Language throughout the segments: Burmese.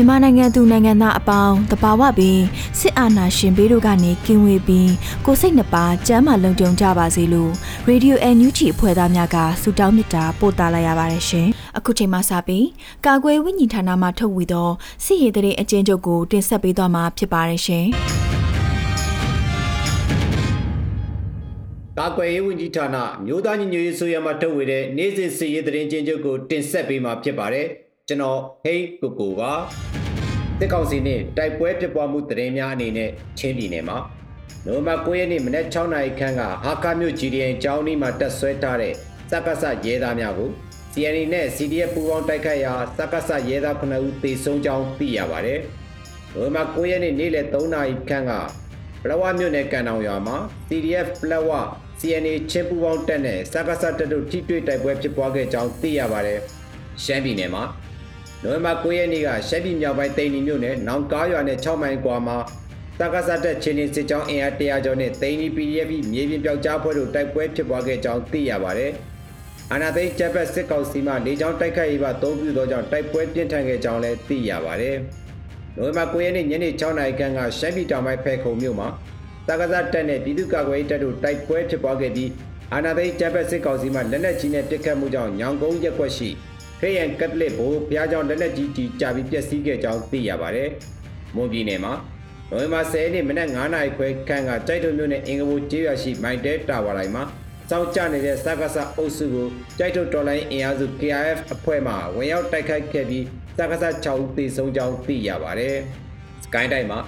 မြန်မာနိုင်ငံသူနိုင်ငံသားအပေါင်းတဘာဝပင်စစ်အာဏာရှင်ဘေးတို့ကနေကင်းဝေးပြီးကိုစိတ်နှပါကျမ်းမာလုံခြုံကြပါစေလို့ရေဒီယိုအန်ယူဂျီအဖွဲ့သားများကဆုတောင်းမေတ္တာပို့သလိုက်ရပါတယ်ရှင်။အခုချိန်မှစပြီးကာကွယ်ဝိညာဉ်ဌာနမှထုတ်ဝေသောစစ်ရေးတရေအကျဉ်းချုပ်ကိုတင်ဆက်ပေးသွားမှာဖြစ်ပါတယ်ရှင်။ကာကွယ်ရေးဝန်ကြီးဌာနမြို့သားညီညွတ်ရေးဆိုရမှာထုတ်ဝေတဲ့နေ့စဉ်စစ်ရေးသတင်းချင်းချုပ်ကိုတင်ဆက်ပေးမှာဖြစ်ပါတယ်။ ကျွန်တော်ဟိန်းကိုကိုပါတစ်ကောင်စီနဲ့တိုက်ပွဲဖြစ်ပွားမှုသတင်းများအနေနဲ့ချင်းပြည်နယ်မှာနိုမ9ရက်နေ့မနက်6နာရီခန့်ကဟာကာမြို့ GDN ကျောင်းနီးမှာတက်ဆွဲထားတဲ့စက္ကစရဲသားများကို CNA နဲ့ CDF ပူးပေါင်းတိုက်ခိုက်ရာစက္ကစရဲသား9ဦးသေဆုံးကြောင်းသိရပါတယ်။နိုမ9ရက်နေ့နေ့လယ်3နာရီခန့်ကပလဝမြို့နယ်ကန်တောင်ရွာမှာ CDF ပလဝ CNA ချင်းပူးပေါင်းတက်နဲ့စက္ကစတက်တို့ထိတွေ့တိုက်ပွဲဖြစ်ပွားခဲ့ကြောင်းသိရပါတယ်။ရှမ်းပြည်နယ်မှာ နိုဝင်ဘာ9ရက်နေ့ကရှမ်းပြည်မြောက်ပိုင်းတိန်နီမြို့နယ်နောင်ကားရွာနဲ့6မိုင်ကွာမှာတက္ကသတက်ချင်းချင်းစစ်ကြောင်းအင်အား100ကျော်နဲ့တိန်နီ PDF မြေပြင်ပြောက်ကြားဖွဲ့တို့တိုက်ပွဲဖြစ်ပွားခဲ့ကြောင်းသိရပါတယ်။အာနာသိဂျပက်စစ်ကောင်စီမှလေကြောင်းတိုက်ခိုက်ရေးပါအုံပြုသောကြောင့်တိုက်ပွဲပြင်းထန်ခဲ့ကြောင်းလည်းသိရပါတယ်။နိုဝင်ဘာ9ရက်နေ့ညနေ6နာရီခန့်ကရှမ်းပြည်တောင်ပိုင်းဖဲခုံမြို့မှာတက္ကသတက်နဲ့ပြည်သူ့ကာကွယ်ရေးတပ်တို့တိုက်ပွဲဖြစ်ပွားခဲ့ပြီးအာနာသိဂျပက်စစ်ကောင်စီမှလက်နက်ကြီးနဲ့ပစ်ခတ်မှုကြောင့်ညောင်ကုန်းရက်ွက်ရှိ ခရစ်ယာန်ကက်သလစ်ဘိုးဘုရားကျောင်းလက်လက်ကြီးကြီးကြာပြီးပျက်စီးခဲ့ကြောင်းသိရပါတယ်။မွန်ပြည်နယ်မှာနိုဝင်ဘာ10ရက်နေ့မနက်9:00နာရီခွဲခန့်ကကြိုက်ထုံမြို့နယ်အင်္ဂဘိုကျေးရွာရှိမိုင်တဲတာဝါတိုင်းမှာစောင့်ကြနေတဲ့စကားဆအုပ်စုကိုကြိုက်ထုံတော်လိုင်းအင်အားစု KRF အဖွဲ့မှဝင်ရောက်တိုက်ခိုက်ခဲ့ပြီးစကားဆ6ဦးသေဆုံးကြောင်းသိရပါတယ်။စကိုင်းတိုင်းမှာ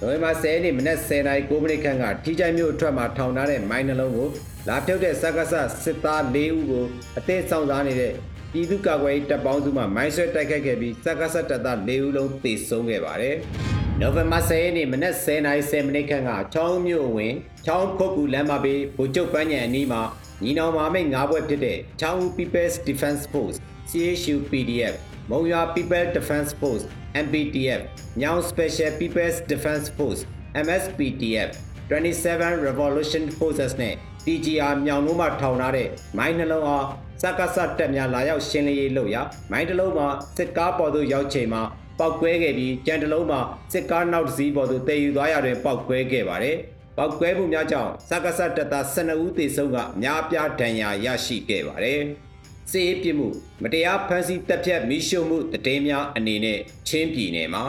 နိုဝင်ဘာ10ရက်နေ့မနက်10:00နာရီ9မိနစ်ခန့်ကထီချိုင်မြို့အထက်မှာထောင်ထားတဲ့မိုင်းနှလုံးကိုလာဖြုတ်တဲ့စကားဆစစ်သား၄ဦးကိုအသေးဆောင်စားနေတဲ့ ပြည်သူ့ကာကွယ်ရေးတပ်ပေါင်းစုမှမိုင်းဆွဲတိုက်ခိုက်ခဲ့ပြီးစက္ကစတပ်သား၄ဦးလုံးသေဆုံးခဲ့ပါတယ်။နိုဝင်ဘာ10ရက်နေ့မနက်10:10မိနစ်ခန့်ကချောင်းမြို့ဝင်ချောင်းခုတ်ကူလမ်းမဘေးဗိုလ်ချုပ်ပန်းညံအနီးမှာညီနောင်မာမိတ်၅ဘွဲ့ဖြစ်တဲ့ချောင်း People's Defense Force CHU PDF မုံရွာ People Defense Force MPDF ညောင် Special People's Defense Force MSPDF 27 Revolution Forces နဲ့ TGR မြောင်တို့မှထောင်ထားတဲ့မိုင်းနှလုံးအား စက္ကစတက်များလာရောက်ရှင်းလင်းရေးလုပ်ရာမိုင်းတလုံးမှာစစ်ကားပေါ်သို့ရောက်ချိန်မှာပောက်ကွဲခဲ့ပြီးကြံတလုံးမှာစစ်ကားနောက်တစ်စီးပေါ်သို့တည်ယူသွားရတွင်ပောက်ကွဲခဲ့ပါတယ်။ပောက်ကွဲမှုများကြောင့်စက္ကစတက်သား12ဦးသေဆုံးကအများအပြားဒဏ်ရာရရှိခဲ့ပါတယ်။စစ်ရေးပြစ်မှုမတရားဖမ်းဆီးတပ်ဖြတ်မိရှုမှုတည်င်းများအနေနဲ့ချင်းပြည်နယ်မှာ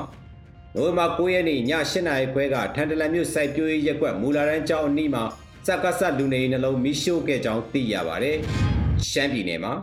နိုဝင်ဘာ9ရက်နေ့ည8:00နာရီခွဲကထန်တလန်မြို့စိုက်ပျိုးရေးရက်ကွက်မူလာရန်ကျောင်းအနီးမှာစက္ကစလူနေနှလုံးမိရှုခဲ့ကြောင်းသိရပါတယ်။ ရှမ်းပြည်နယ်မှာ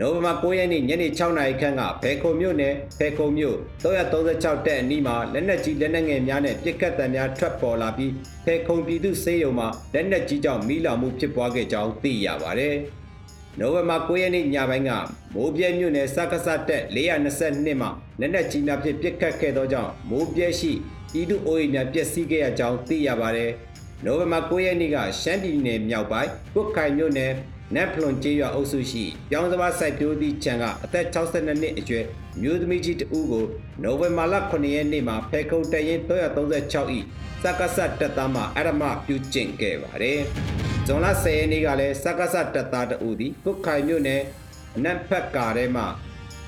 နိုဝင်ဘာ9ရက်နေ့ညနေ6နာရီခန့်ကဘဲခုံမြို့နယ်ဘဲခုံမြို့336တက်အနီးမှာလက်နက်ကြီးလက်နက်ငယ်များနဲ့ပစ်ကတ်တံများထွက်ပေါ်လာပြီးဘဲခုံပြည်သူစေယုံမှာလက်နက်ကြီးကြောင့်မိလောင်မှုဖြစ်ပွားခဲ့ကြောင်းသိရပါတယ်။နိုဝင်ဘာ9ရက်နေ့ညပိုင်းကမိုးပြဲမြို့နယ်စက္ကစတက်422မှာလက်နက်ကြီးများဖြင့်ပစ်ခတ်ခဲ့သောကြောင့်မိုးပြဲရှိပြည်သူအိုးအိမ်များပျက်စီးခဲ့ရကြောင်းသိရပါတယ်။နိုဝင်ဘာ9ရက်နေ့ကရှမ်းပြည်နယ်မြောက်ပိုင်းကုတ်ခိုင်မြို့နယ် နက်ဖလွန်ကျေးရွာအုပ်စုရှိပြောင်းစပါးစိုက်ပျိုးသည့်ခြံကအသက်62နှစ်အရွယ်မျိုးသမီးကြီးတဦးကိုနိုဝင်ဘာလ9ရက်နေ့မှာဖဲခုံတရင်336ဤစက္ကဆတ်တပ်သားမှအရမပြုကျင့်ခဲ့ပါတယ်။ဇွန်လ10ရက်နေ့ကလည်းစက္ကဆတ်တပ်သားတဦးသည်ကုတ်ခိုင်မြို့နယ်အနက်ဖက်ကာထဲမှ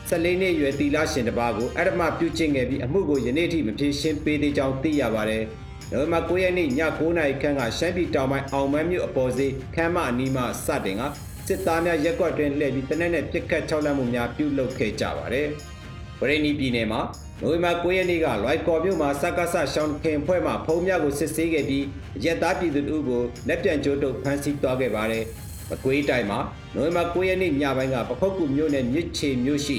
14နှစ်ရွယ်တီလာရှင်တစ်ပါးကိုအရမပြုကျင့်ခဲ့ပြီးအမှုကိုယနေ့ထိမဖြေရှင်းပေးသေးကြောင်းသိရပါတယ်။ နိုဝင်ဘာ9ရက်နေ့ည9:00နာရီခန့်ကရှမ်းပြည်တောင်ပိုင်းအောင်မန်းမြို့အပေါ်စီခမ်းမအနီးမှစတင်ကစစ်သားများရက်ကွက်တွင်လှည့်ပြီးတနက်နဲ့ပြစ်ခတ်ခြောက်လန့်မှုများပြုလုပ်ခဲ့ကြပါတယ်။ဗရိနီပြည်နယ်မှာနိုဝင်ဘာ9ရက်နေ့ကလွိုက်ကော်မြို့မှာစက္ကဆရှောင်းခင်ဖွဲ့မှဖုံးများကိုစစ်ဆေးခဲ့ပြီးရက်သားပြည်သူတို့ကိုလက်ပြန်ကျိုးတုပ်ဖမ်းဆီးသွားခဲ့ပါတယ်။မကွေးတိုင်းမှာနိုဝင်ဘာ9ရက်နေ့ညပိုင်းကပခုတ်ကူမြို့နယ်မြစ်ချေမြို့ရှိ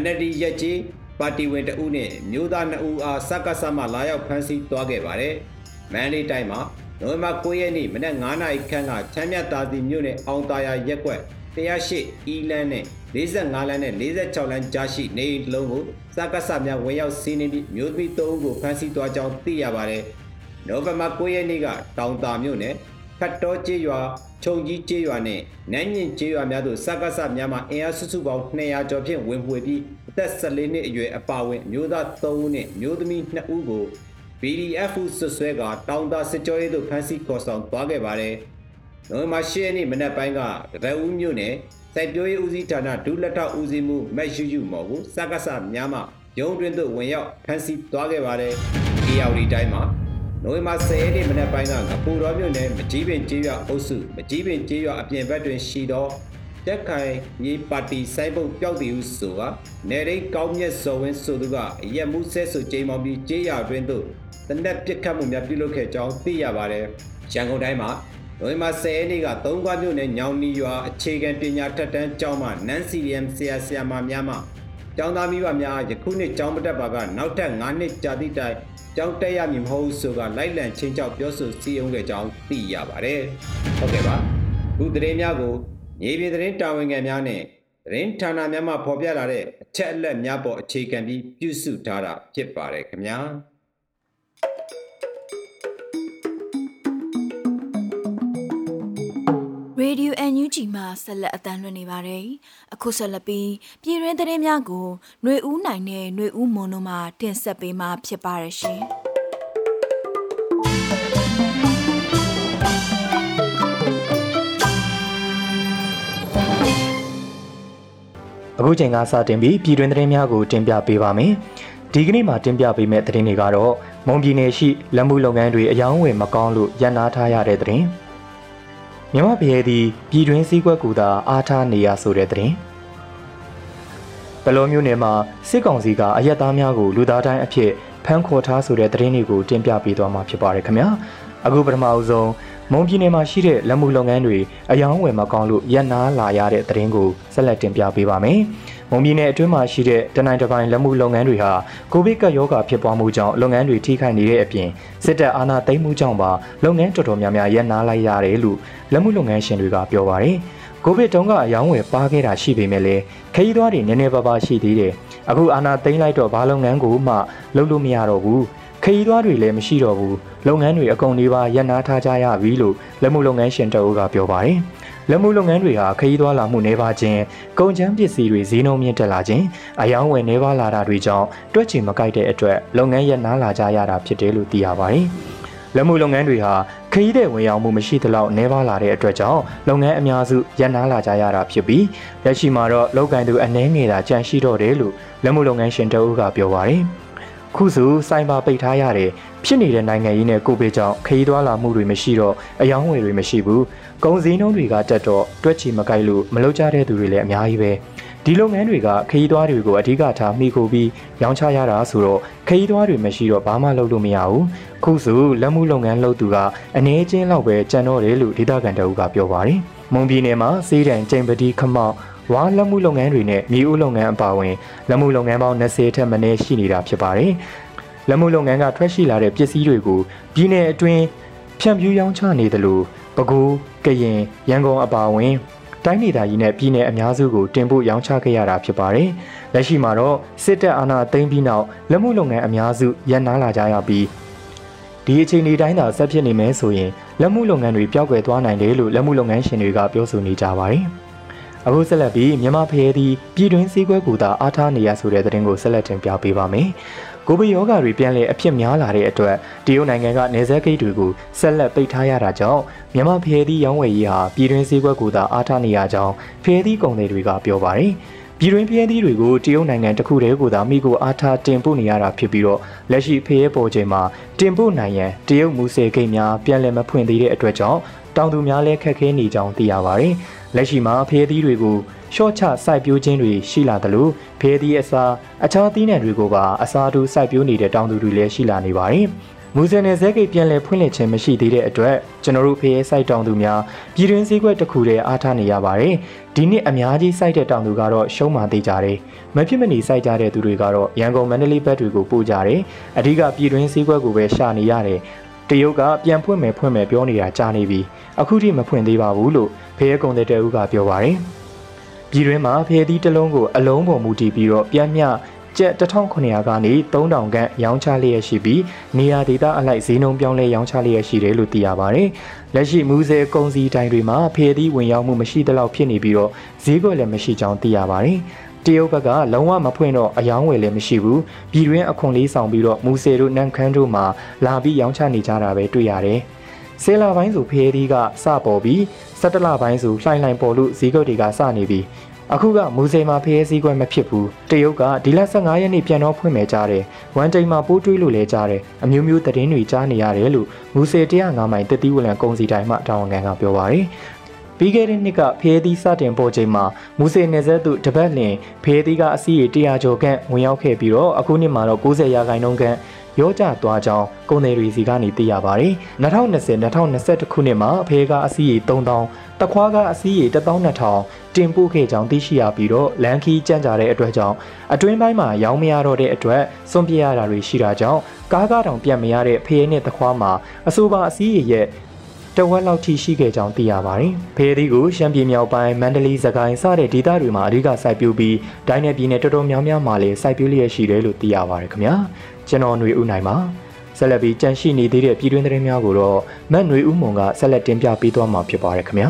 NLD ရက်ကြီး ပါတီဝင်တအုပ်နဲ့မျိုးသား2ဦးအားစက္ကဆမှလာရောက်ဖမ်းဆီးသွားခဲ့ပါတယ်။မန္တလေးတိုင်းမှာနိုဝင်ဘာ9ရက်နေ့မနက်9:00နာရီခန့်ကချမ်းမြတာစီမြို့နယ်အောင်တာယာရက်ကွက်108အီလန်းနဲ့45လမ်းနဲ့46လမ်းကြားရှိနေအိမ်တစ်လုံးကိုစက္ကဆများဝင်ရောက်စီးနင်းပြီးမျိုးသမီး3ဦးကိုဖမ်းဆီးသွားကြောင်းသိရပါတယ်။နိုဝင်ဘာ9ရက်နေ့ကတောင်တာမြို့နယ် ခတ်တော်ကျေးရွာခြုံကြီးကျေးရွာနဲ့နန်းညင်ကျေးရွာများသို့စက္ကဆများမှအင်အားစုစုပေါင်း200ကျော်ဖြင့်ဝင်ပွေပြီးအသက်14နှစ်အရွယ်အပါအဝင်မျိုးသား3ဦးနဲ့မျိုးသမီး2ဦးကို BDF ဆွဆွဲကတောင်တာစစ်ကြောရေးသို့ဖမ်းဆီးခေါ်ဆောင်သွားခဲ့ပါတယ်။နိုဝင်ဘာ10ရက်နေ့မနက်ပိုင်းကတရဦးမြို့နယ်စိုက်ပျိုးရေးဦးစီးဌာနဒုလက်ထောက်ဦးစီးမှုမက်ယူယူမော်ကိုစက္ကဆများမှရုံးတွင်သို့ဝင်ရောက်ဖမ်းဆီးသွားခဲ့ပါတယ်။ ARD တိုင်းမှာ နိုဝင်ဘာ10ရက်နေ့မနက်ပိုင်းကငပူတော်မြို့နယ်မကြီးပင်ကျေးရွာအုပ်စုမကြီးပင်ကျေးရွာအပြင်ဘက်တွင်ရှိသောတက်ခိုင်မြေပါတီစိုင်းပုတ်ပျောက်တည်ဟုဆိုကနေရိတ်ကောင်းမြတ်စော်ဝင်းဆိုသူကအရက်မှုဆဲဆိုချိန်မောင်ပြီးကျေးရွာတွင်သို့တနက်ပစ်ခတ်မှုများပြုလုပ်ခဲ့ကြောင်းသိရပါတယ်။ရန်ကုန်တိုင်းမှာနိုဝင်ဘာ10ရက်နေ့ကသုံးခွမြို့နယ်ညောင်နီရွာအခြေခံပညာထက်တန်းကျောင်းမှနန်းစီရီယမ်ဆရာဆရာမများမှကျောင်းသားမိဘများယခုနှစ်ကျောင်းမတက်ပါကနောက်ထပ်9နှစ်ကြာသည့်တိုင် ကျောင်းတက်ရမည်မဟုတ်ဆိုကလိုက်လံချင်းချောက်ပြောဆိုစည်းရုံးခဲ့ကြောင်းသိရပါတယ်။ဟုတ်ကဲ့ပါ။ခုသတင်းများကိုမြေပြင်သတင်းတာဝန်ခံများနဲ့သတင်းဌာနများမှဖော်ပြလာတဲ့အချက်အလက်များပေါ်အခြေခံပြီးပြုစုထားတာဖြစ်ပါတယ်ခင်ဗျာ။ Radio NUG မှာဆက်လက်အသံလွှင့်နေပါတယ်။အခုဆက်လက်ပြီးပြည်တွင်းသတင်းများကိုຫນွေဦးနိုင်နဲ့ຫນွေဦးမွန်တို့မှတင်ဆက်ပေးမှာဖြစ်ပါရရှင်။အခုချိန်ကစတင်ပြီးပြည်တွင်းသတင်းများကိုတင်ပြပေးပါမယ်။ဒီကနေ့မှာတင်ပြပေးမယ့်သတင်းတွေကတော့မွန်ပြည်နယ်ရှိလက်မှုလုပ်ငန်းတွေအယောင်းဝယ်မကောင်းလို့ရပ်နားထားရတဲ့သတင်း။ မြမပြည်သည်ပြည်တွင်းစည်းကွက်ကူသာအားထားနေရဆိုတဲ့သတင်းဘလောမျိုးနယ်မှာစစ်ကောင်စီကအရက်သားများကိုလူသားတိုင်းအဖြစ်ဖမ်းခေါ်ထားဆိုတဲ့သတင်းတွေကိုတင်ပြပေးသွားမှာဖြစ်ပါတယ်ခင်ဗျာအခုပထမအဆုံး မွန်ပြည်နယ်မှာရှိတဲ့လက်မှုလုပ်ငန်းတွေအယောင်းဝယ်မကောင်းလို့ရပ်နားလာရတဲ့သတင်းကိုဆက်လက်တင်ပြပေးပါမယ်။မွန်ပြည်နယ်အတွင်းမှာရှိတဲ့တနိုင်တပိုင်းလက်မှုလုပ်ငန်းတွေဟာကိုဗစ်ကပ်ရောဂါဖြစ်ပွားမှုကြောင့်လုပ်ငန်းတွေထိခိုက်နေတဲ့အပြင်စစ်တပ်အာဏာသိမ်းမှုကြောင့်ပါလုပ်ငန်းတော်တော်များများရပ်နားလိုက်ရတယ်လို့လက်မှုလုပ်ငန်းရှင်တွေကပြောပါတယ်။ကိုဗစ်တုန်းကအယောင်းဝယ်ပါခဲ့တာရှိပေမဲ့လည်းခရီးသွားတွေနည်းနည်းပါးပါးရှိသေးတယ်။အခုအာဏာသိမ်းလိုက်တော့ဘာလုပ်ငန်းကိုမှလုပ်လို့မရတော့ဘူး။ ခရီးသွားတွေလည်းမရှိတော့ဘူးလုပ်ငန်းတွေအကုန်လေးပါရပ်နားထားကြရပြီလို့လက်မှုလုပ်ငန်းရှင်တအုပ်ကပြောပါတယ်လက်မှုလုပ်ငန်းတွေဟာခရီးသွားလာမှုနှဲပါခြင်းကုန်ကျန်းပစ္စည်းတွေဈေးနှုန်းမြင့်တက်လာခြင်းအယောင်းဝယ်နှဲပါလာတာတွေကြောင့်တွက်ချင်မကိုက်တဲ့အတွက်လုပ်ငန်းရပ်နားလာကြရတာဖြစ်တယ်လို့သိရပါတယ်လက်မှုလုပ်ငန်းတွေဟာခရီးတဲ့ဝင်ရောက်မှုမရှိသလောက်နှဲပါလာတဲ့အတွက်ကြောင့်လုပ်ငန်းအများစုရပ်နားလာကြရတာဖြစ်ပြီးလက်ရှိမှာတော့လောက်ကင်သူအနှဲငယ်တာကြန့်ရှိတော့တယ်လို့လက်မှုလုပ်ငန်းရှင်တအုပ်ကပြောပါတယ်။ ခုစုစိုင်းပါပိတ်ထားရတယ်ဖြစ်နေတဲ့နိုင်ငံရေးနဲ့ကိုဗစ်ကြောင့်ခရီးသွားလာမှုတွေမရှိတော့အယောင်းဝယ်တွေမရှိဘူးကုန်စည်နှုန်းတွေကတက်တော့တွက်ချီမကိုက်လို့မလုပ်ကြတဲ့သူတွေလည်းအများကြီးပဲဒီလုပ်ငန်းတွေကခရီးသွားတွေကိုအဓိကထားမိခိုပြီးရောင်းချရတာဆိုတော့ခရီးသွားတွေမရှိတော့ဘာမှလုပ်လို့မရဘူးခုစုလက်မှုလုပ်ငန်းလုပ်သူကအနေချင်းလောက်ပဲကြံတော့တယ်လို့ဒေသခံတအုပ်ကပြောပါတယ်မွန်ပြည်နယ်မှာစေးတံကျိန်ပတိခမောက် ဝါလက်မှုလုပ်ငန်းတွေနဲ့မြေဦးလုပ်ငန်းအပါအဝင်လက်မှုလုပ်ငန်းပေါင်း20ထက်မနည်းရှိနေတာဖြစ်ပါတယ်။လက်မှုလုပ်ငန်းကထွက်ရှိလာတဲ့ပစ္စည်းတွေကိုပြည်내အတွင်းဖြန့်ဖြူးရောင်းချနေတယ်လို့ပဲခူး၊ကရင်၊ရန်ကုန်အပါအဝင်တိုင်းဒေသကြီးနဲ့ပြည်내အများစုကိုတင်ပို့ရောင်းချခဲ့ရတာဖြစ်ပါတယ်။လက်ရှိမှာတော့စစ်တပ်အာဏာသိမ်းပြီးနောက်လက်မှုလုပ်ငန်းအများစုရပ်နားလာကြရပြီးဒီအချိန်ဒီတိုင်းသာဆက်ဖြစ်နေမယ်ဆိုရင်လက်မှုလုပ်ငန်းတွေပျောက်ကွယ်သွားနိုင်တယ်လို့လက်မှုလုပ်ငန်းရှင်တွေကပြောဆိုနေကြပါတယ်။ အခုဆက်လက်ပြီးမြန်မာဖရဲသည်ပြည်တွင်းစည်းကွဲကူတာအားထားနေရဆိုတဲ့သတင်းကိုဆက်လက်တင်ပြပေးပါမယ်။ကိုဗစ်ရောဂါတွေပြန်လည်အဖြစ်များလာတဲ့အတွက်တရုတ်နိုင်ငံကနေဆက်ဂိတ်တွေကိုဆက်လက်ပိတ်ထားရတာကြောင့်မြန်မာဖရဲသည်ရောင်းဝယ်ရေးဟာပြည်တွင်းစည်းကွဲကူတာအားထားနေရကြောင်းဖရဲသည်ကုန်သည်တွေကပြောပါတယ်။ပြည်တွင်းဖျဲသီးတွေကိုတရုတ်နိုင်ငံတစ်ခုတည်းကိုသာမိကိုအားထားတင်ပို့နေရတာဖြစ်ပြီးတော့လက်ရှိဖျဲပေါ်ချိန်မှာတင်ပို့နိုင်ရန်တရုတ်မူဆယ်ဂိတ်များပြန်လည်မဖွင့်သေးတဲ့အတွက်ကြောင့်တောင်သူများလည်းခက်ခဲနေကြောင်းသိရပါတယ်။ လက်ရှိမှာဖျဲသီးတွေကိုရှော့ချစိုက်ပျိုးခြင်းတွေရှိလာသလိုဖျဲသီးအစားအခြားသီးနှံတွေကိုပါအစားထိုးစိုက်ပျိုးနေတဲ့တောင်သူတွေလည်းရှိလာနေပါတယ်။မူဆယ်နယ်ဇက်ကိတ်ပြန်လည်ဖွင့်လှစ်ခြင်းမရှိသေးတဲ့အတွက်ကျွန်တော်တို့ဖရဲစိုက်တောင်သူများပြည်တွင်းစည်းကွက်တစ်ခုတည်းအားထားနေရပါတယ်။ဒီနှစ်အများကြီးစိုက်တဲ့တောင်သူကတော့ရှုံးမှသေးကြတယ်။မဖြစ်မနေစိုက်ကြတဲ့သူတွေကတော့ရန်ကုန်မန္တလေးဘက်တွေကိုပို့ကြတယ်။အဓိကပြည်တွင်းစည်းကွက်ကိုပဲရှာနေရတယ်။ တရုတ်ကပြန်ဖွင့်မယ်ဖွင့်မယ်ပြောနေတာကြားနေပြီ။အခုထိမဖွင့်သေးပါဘူးလို့ဖရဲကုံတဲ့တဲဦးကပြောပါတယ်။ပြည်တွင်းမှာဖရဲသီးတစ်လုံးကိုအလုံးပုံမူတည်ပြီးတော့ပြန်မြကျပ်1900ကနေ3000ခန့်ရောင်းချလျက်ရှိပြီးနေရာဒေသအလိုက်ဈေးနှုန်းပြောင်းလဲရောင်းချလျက်ရှိတယ်လို့သိရပါတယ်။လက်ရှိမူဆယ်ကုန်စည်တိုင်းတွေမှာဖျေသီးဝင်ရောက်မှုမရှိသလောက်ဖြစ်နေပြီးတော့ဈေးကွက်လည်းမရှိကြောင်းသိရပါတယ်။ တရုတ်ဘက်ကလုံးဝမဖွင့်တော့အယောင်းဝယ်လည်းမရှိဘူး။ပြည်တွင်းအခွန်လေးဆောင်ပြီးတော့မူဆယ်တို့နန်ခမ်းတို့မှာလာပြီးရောင်းချနေကြတာပဲတွေ့ရတယ်။ဆယ်လပိုင်းဆိုဖျေသီးကစပေါ်ပြီး17လပိုင်းဆိုလှိုင်လှိုင်ပေါ်လို့ဈေးကွက်တွေကစနေပြီးအခုကမူစိန်မှာဖျဲစည်းကွက်မဖြစ်ဘူးတရုတ်ကဒီလ15ရက်နေ့ပြန်တော့ဖွင့်မယ်ကြားတယ်ဝမ်တိန်မှာပိုးတွေးလို့လဲကြားတယ်အမျိုးမျိုးသတင်းတွေကြားနေရတယ်လို့မူစေ105မိုင်တတိဝလံကုံစီတိုင်းမှတာဝန်ခံကပြောပါတယ် ပြီးခဲ့တဲ့နှစ်ကဖျဲသီးစတင်ပေါ်ချိန်မှာမူစေနယ်ဆက်သူတပတ်လင်ဖျဲသီးကအစီးရေ100ကျော်ခန့်ဝင်ရောက်ခဲ့ပြီးတော့အခုနှစ်မှာတော့90ရာခိုင်နှုန်းခန့်ရောကျသွားကြောင်းကုန်သည်တွေစီကနေသိရပါတယ်။2020-2021ခုနှစ်မှာအဖေကအစီးရေ3000တခွားကအစီးရေ12000တင်ပို့ခဲ့ကြောင်းသိရှိရပြီးတော့လန်ခီကြန့်ကြတဲ့အတွက်ကြောင့်အတွင်းပိုင်းမှာရောင်းမရတော့တဲ့အတွက်စွန့်ပြရတာတွေရှိတာကြောင့်ကားကားတောင်ပြတ်မရတဲ့ဖေးနဲ့တခွားမှာအဆိုပါအစည်းရရဲ့ တဝက်လောက်ထိရှိခဲ့ကြောင်းသိရပါတယ်။ဖေးသီးကိုရှမ်းပြည်မြောက်ပိုင်းမန္တလေးစကိုင်းစတဲ့ဒေသတွေမှာအဓိကစိုက်ပျိုးပြီးဒိုင်းနယ်ပြည်နယ်တော်တော်များများမှာလည်းစိုက်ပျိုးလျက်ရှိတယ်လို့သိရပါတယ်ခင်ဗျာ။ကျွန်တော်ຫນွေဦးနိုင်ပါဆက်လက်ပြီးကြန့်ရှိနေသေးတဲ့ပြည်တွင်းသတင်းများကိုတော့မတ်ຫນွေဦးမွန်ကဆက်လက်တင်ပြပေးသွားမှာဖြစ်ပါတယ်ခင်ဗျာ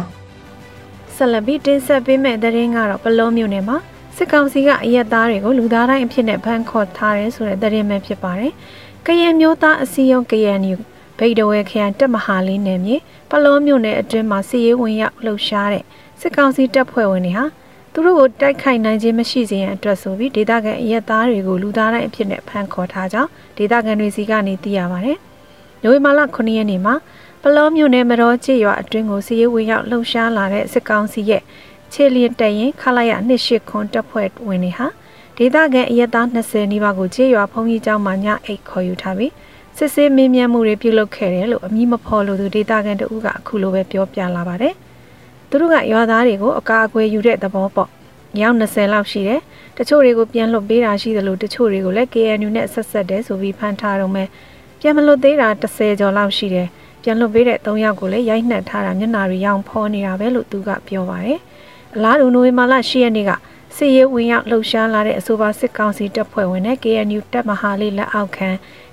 ။ဆက်လက်ပြီးတင်ဆက်ပေးမယ့်သတင်းကတော့ပလောမြို့နယ်မှာစစ်ကောင်စီကအရက်သားတွေကိုလူသားတိုင်းအဖြစ်နဲ့ဖမ်းခေါ်ထားတယ်ဆိုတဲ့သတင်းပဲဖြစ်ပါတယ်။ကရင်မျိုးသားအစည်းအရုံး KNU ဗိတ်တဝဲခရိုင်တက်မဟာလေးနယ်မြေပလောမြို့နယ်အတွင်းမှာစီရေးဝင်ရောက်လှုပ်ရှားတဲ့စစ်ကောင်စီတပ်ဖွဲ့ဝင်တွေဟာသူတို့ကိုတိုက်ခိုက်နိုင်ခြင်းမရှိစေရန်အတွက်ဆိုပြီးဒေသခံအရက်သားတွေကိုလူသားတိုင်းအဖြစ်နဲ့ဖမ်းခေါ်ထားကြောင်းဒေသခံတွေစီကနေသိရပါတယ်။နိုဝင်ဘာလ9ရက်နေ့မှာပလောမြို့နယ်မတော်ချေရွာအတွင်းကိုစီရေးဝင်ရောက်လှုပ်ရှားလာတဲ့စစ်ကောင်စီရဲ့ခြေလျင်တရင်ခလာရနှစ်ရှိခွန်တပ်ဖွဲ့ဝင်တွေဟာဒေသခံအရက်သား20နီးပါးကိုချေရွာဖုံးကြီးကျောင်းမှာညအိတ်ခေါ်ယူထားပြီး စစ်ဆေးမင်းမြတ်မှုတွေပြုလုပ်ခဲ့တယ်လို့အမည်မဖော်လို့သူဒေသခံတဦးကအခုလိုပဲပြောပြလာပါတယ်။သူတို့ကရွာသားတွေကိုအကာအကွယ်ယူတဲ့သဘောပေါ့။ရောင်း20လောက်ရှိတယ်။တချို့တွေကိုပြန်လွတ်ပေးတာရှိသလိုတချို့တွေကိုလည်း KNU နဲ့ဆက်ဆက်တယ်ဆိုပြီးဖမ်းထားတော့မယ်။ပြန်မလွတ်သေးတာ30ကျော်လောက်ရှိတယ်။ပြန်လွတ်ပေးတဲ့၃ယောက်ကိုလည်းရိုက်နှက်ထားတာမျက်နာတွေရောင်ဖော်နေတာပဲလို့သူကပြောပါတယ်။အလားတူနိုဝင်ဘာလ10ရက်နေ့က စစ်ရေးဝင်ရောက်လှုပ်ရှားလာတဲ့အဆိုပါစစ်ကောင်စီတပ်ဖွဲ့ဝင်နဲ့ KNU တပ်မဟာလေးလက်အောက်ခံ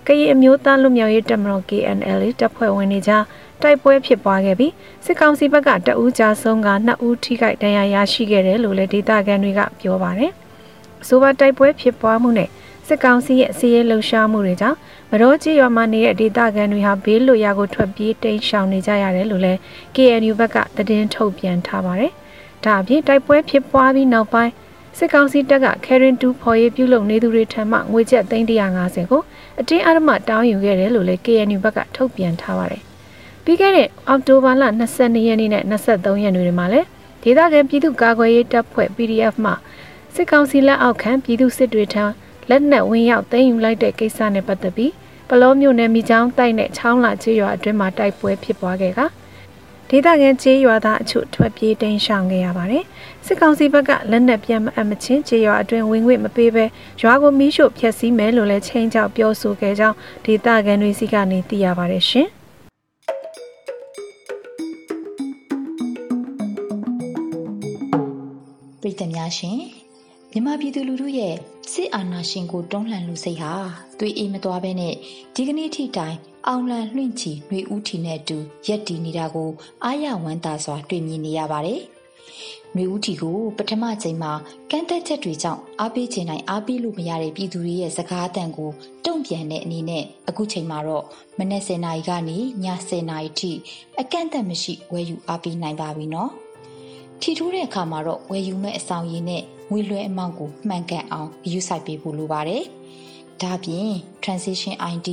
ကရင်အမျိုးသားလူမျိုးရေးတပ်မတော် KNL တပ်ဖွဲ့ဝင်တွေကြားတိုက်ပွဲဖြစ်ပွားခဲ့ပြီးစစ်ကောင်စီဘက်ကတအူးကြဆုံးကနှစ်ဦးထိခိုက်ဒဏ်ရာရရှိခဲ့တယ်လို့လည်းဒေသခံတွေကပြောပါတယ်။အဆိုပါတိုက်ပွဲဖြစ်ပွားမှုနဲ့စစ်ကောင်စီရဲ့စီးရဲလှုပ်ရှားမှုတွေကြောင့်မတော်ကြီးရွာမှာနေတဲ့ဒေသခံတွေဟာဘေးလွတ်ရာကိုထွက်ပြေးတိမ်းရှောင်နေကြရတယ်လို့လည်း KNU ဘက်ကသတင်းထုတ်ပြန်ထားပါတယ်။ဒါအပြင်တိုက်ပွဲဖြစ်ပွားပြီးနောက်ပိုင်း စစ်ကောင်စီတပ်က Karen 2ဖော်ရေးပြုလုပ်နေသူတွေထံမှငွေကျပ်350ကိုအတင်းအဓမ္မတောင်းယူခဲ့တယ်လို့လည်း KNU ဘက်ကထုတ်ပြန်ထားပါတယ်။ပြီးခဲ့တဲ့အောက်တိုဘာလ22ရက်နေ့နဲ့23ရက်နေ့တွေမှာလည်းဒေသခံပြည်သူ့ကာကွယ်ရေးတပ်ဖွဲ့ PDF မှစစ်ကောင်စီလက်အောက်ခံပြည်သူစစ်တွေထံလက်နက်ဝင်ရောက်သိမ်းယူလိုက်တဲ့ကိစ္စနဲ့ပတ်သက်ပြီးပလောမြို့နယ်မိချောင်းတိုက်နဲ့ချောင်းလာချေးရွာအတွင်းမှာတိုက်ပွဲဖြစ်ပွားခဲ့က ဒေသခံချေးရွာသားအချို့ထွက်ပြေးတိမ်းရှောင်ခဲ့ရပါတယ်။စစ်ကောင်စီဘက်ကလက်နက်ပြန်မအပ်မချင်းချေးရွာအတွင်းဝင်ငွေမပေးဘဲရွာကိုမီးရှို့ဖျက်ဆီးမယ်လို့လည်းချင်းချောက်ပြောဆိုခဲ့ကြောင်းဒေသခံတွေစီကနေသိရပါတယ်ရှင်။ပြည်သူများရှင်မြန်မာပြည်သူလူထုရဲ့စစ်အာဏာရှင်ကိုတွန်းလှန်လူစိတ်ဟာသွေးအေးမသွားဘဲနဲ့ဒီကနေ့ထိတိုင် အောင်လံလွင့်ချီနှွေဦးထီနဲ့အတူရက်တည်နေတာကိုအားရဝမ်းသာစွာတွေ့မြင်နေရပါတယ်။နှွေဦးထီကိုပထမချိန်မှာကန့်သက်ချက်တွေကြောင့်အားပေးချင်နိုင်အားပေးလို့မရတဲ့ပြည်သူတွေရဲ့စကားအတန်ကိုတုံ့ပြန်တဲ့အနေနဲ့အခုချိန်မှာတော့မနက်10:00နာရီကနေည10:00နာရီထိအကန့်အသတ်မရှိဝယ်ယူအားပေးနိုင်ပါပြီနော်။ထီထိုးတဲ့အခါမှာတော့ဝယ်ယူမဲ့အဆောင်ရည်နဲ့ငွေလွှဲအမောင့်ကိုမှန်ကန်အောင်ယူဆိုင်ပေးဖို့လိုပါတယ်။ဒါပြင် transition ID,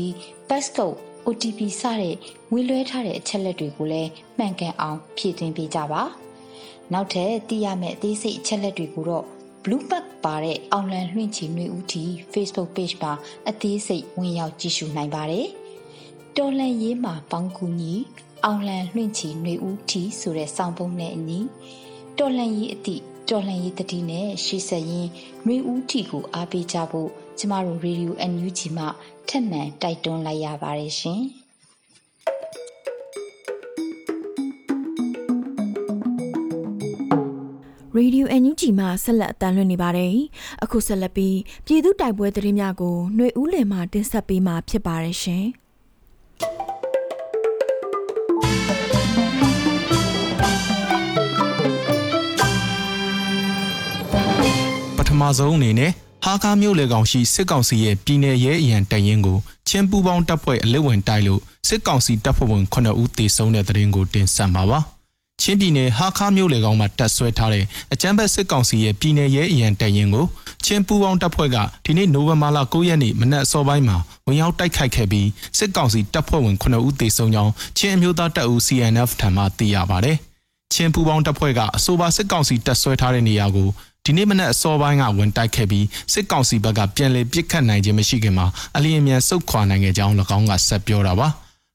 passcode OTP စတဲ့ငွေလွှဲထားတဲ့အချက်လက်တွေကိုလည်းမှန်ကန်အောင်ဖြည့်သွင်းပေးကြပါ။နောက်ထပ်သိရမယ့်အသေးစိတ်အချက်လက်တွေကိုတော့ blue bag ပါတဲ့အောင်လန်လွှင့်ချီနှွေဦးတီ Facebook page မှာအသေးစိတ်ဝင်ရောက်ကြည့်ရှုနိုင်ပါတယ်။တော်လန်ရေးမှာပေါင်းကူညီအောင်လန်လွှင့်ချီနှွေဦးတီဆိုတဲ့စောင်းပုံးနဲ့အညီတော်လန်ရေးအသည့်တော်လှန်ရေးတတိနဲ့ရှေ့ဆက်ရင်းနှွေဦးတီကိုအားပေးကြဖို့ ကျမတို့ Radio NUG မှထက်မှန်တိုက်တွန်းလိုက်ရပါတယ်ရှင်။ Radio NUG မှာဆက်လက်အတန်းလွှင့်နေပါတယ်။အခုဆက်လက်ပြီးပြည်သူတိုက်ပွဲသတင်းများကိုຫນွေဦးလယ်မှတင်ဆက်ပေးမှာဖြစ်ပါတယ်ရှင်။ပထမဆုံးအနေနဲ့ ဟာကားမြို့လေကောင်ရှိစစ်ကောင်စီရဲ့ပြည်내ရဲအရန်တပ်ရင်းကိုချင်းပူပေါင်းတပ်ဖွဲ့အလက်ဝင်တိုက်လို့စစ်ကောင်စီတပ်ဖွဲ့ဝင်9ဦးသေဆုံးတဲ့တဲ့ရင်ကိုတင်ဆက်ပါပါ။ချင်းပြည်နယ်ဟာခါမြို့လေကောင်မှာတပ်ဆွဲထားတဲ့အကြမ်းဖက်စစ်ကောင်စီရဲ့ပြည်내ရဲအရန်တပ်ရင်းကိုချင်းပူပေါင်းတပ်ဖွဲ့ကဒီနေ့နိုဝင်ဘာလ9ရက်နေ့မနက်အစောပိုင်းမှာဝင်ရောက်တိုက်ခိုက်ခဲ့ပြီးစစ်ကောင်စီတပ်ဖွဲ့ဝင်9ဦးသေဆုံးကြောင်းချင်းအမျိုးသားတပ်ဦး CNF ထံမှသိရပါတယ်။ချင်းပူပေါင်းတပ်ဖွဲ့ကအဆိုပါစစ်ကောင်စီတပ်ဆွဲထားတဲ့နေရာကို ဒီနေ့မနက်အစောပိုင်းကဝင်တိုက်ခဲ့ပြီးစစ်ကောင်စီဘက်ကပြန်လည်ပစ်ခတ်နိုင်ခြင်းမရှိခင်မှာအလျင်မြန်ဆုတ်ခွာနိုင်ခဲ့ကြောင်း၎င်းကဆက်ပြောတာပါ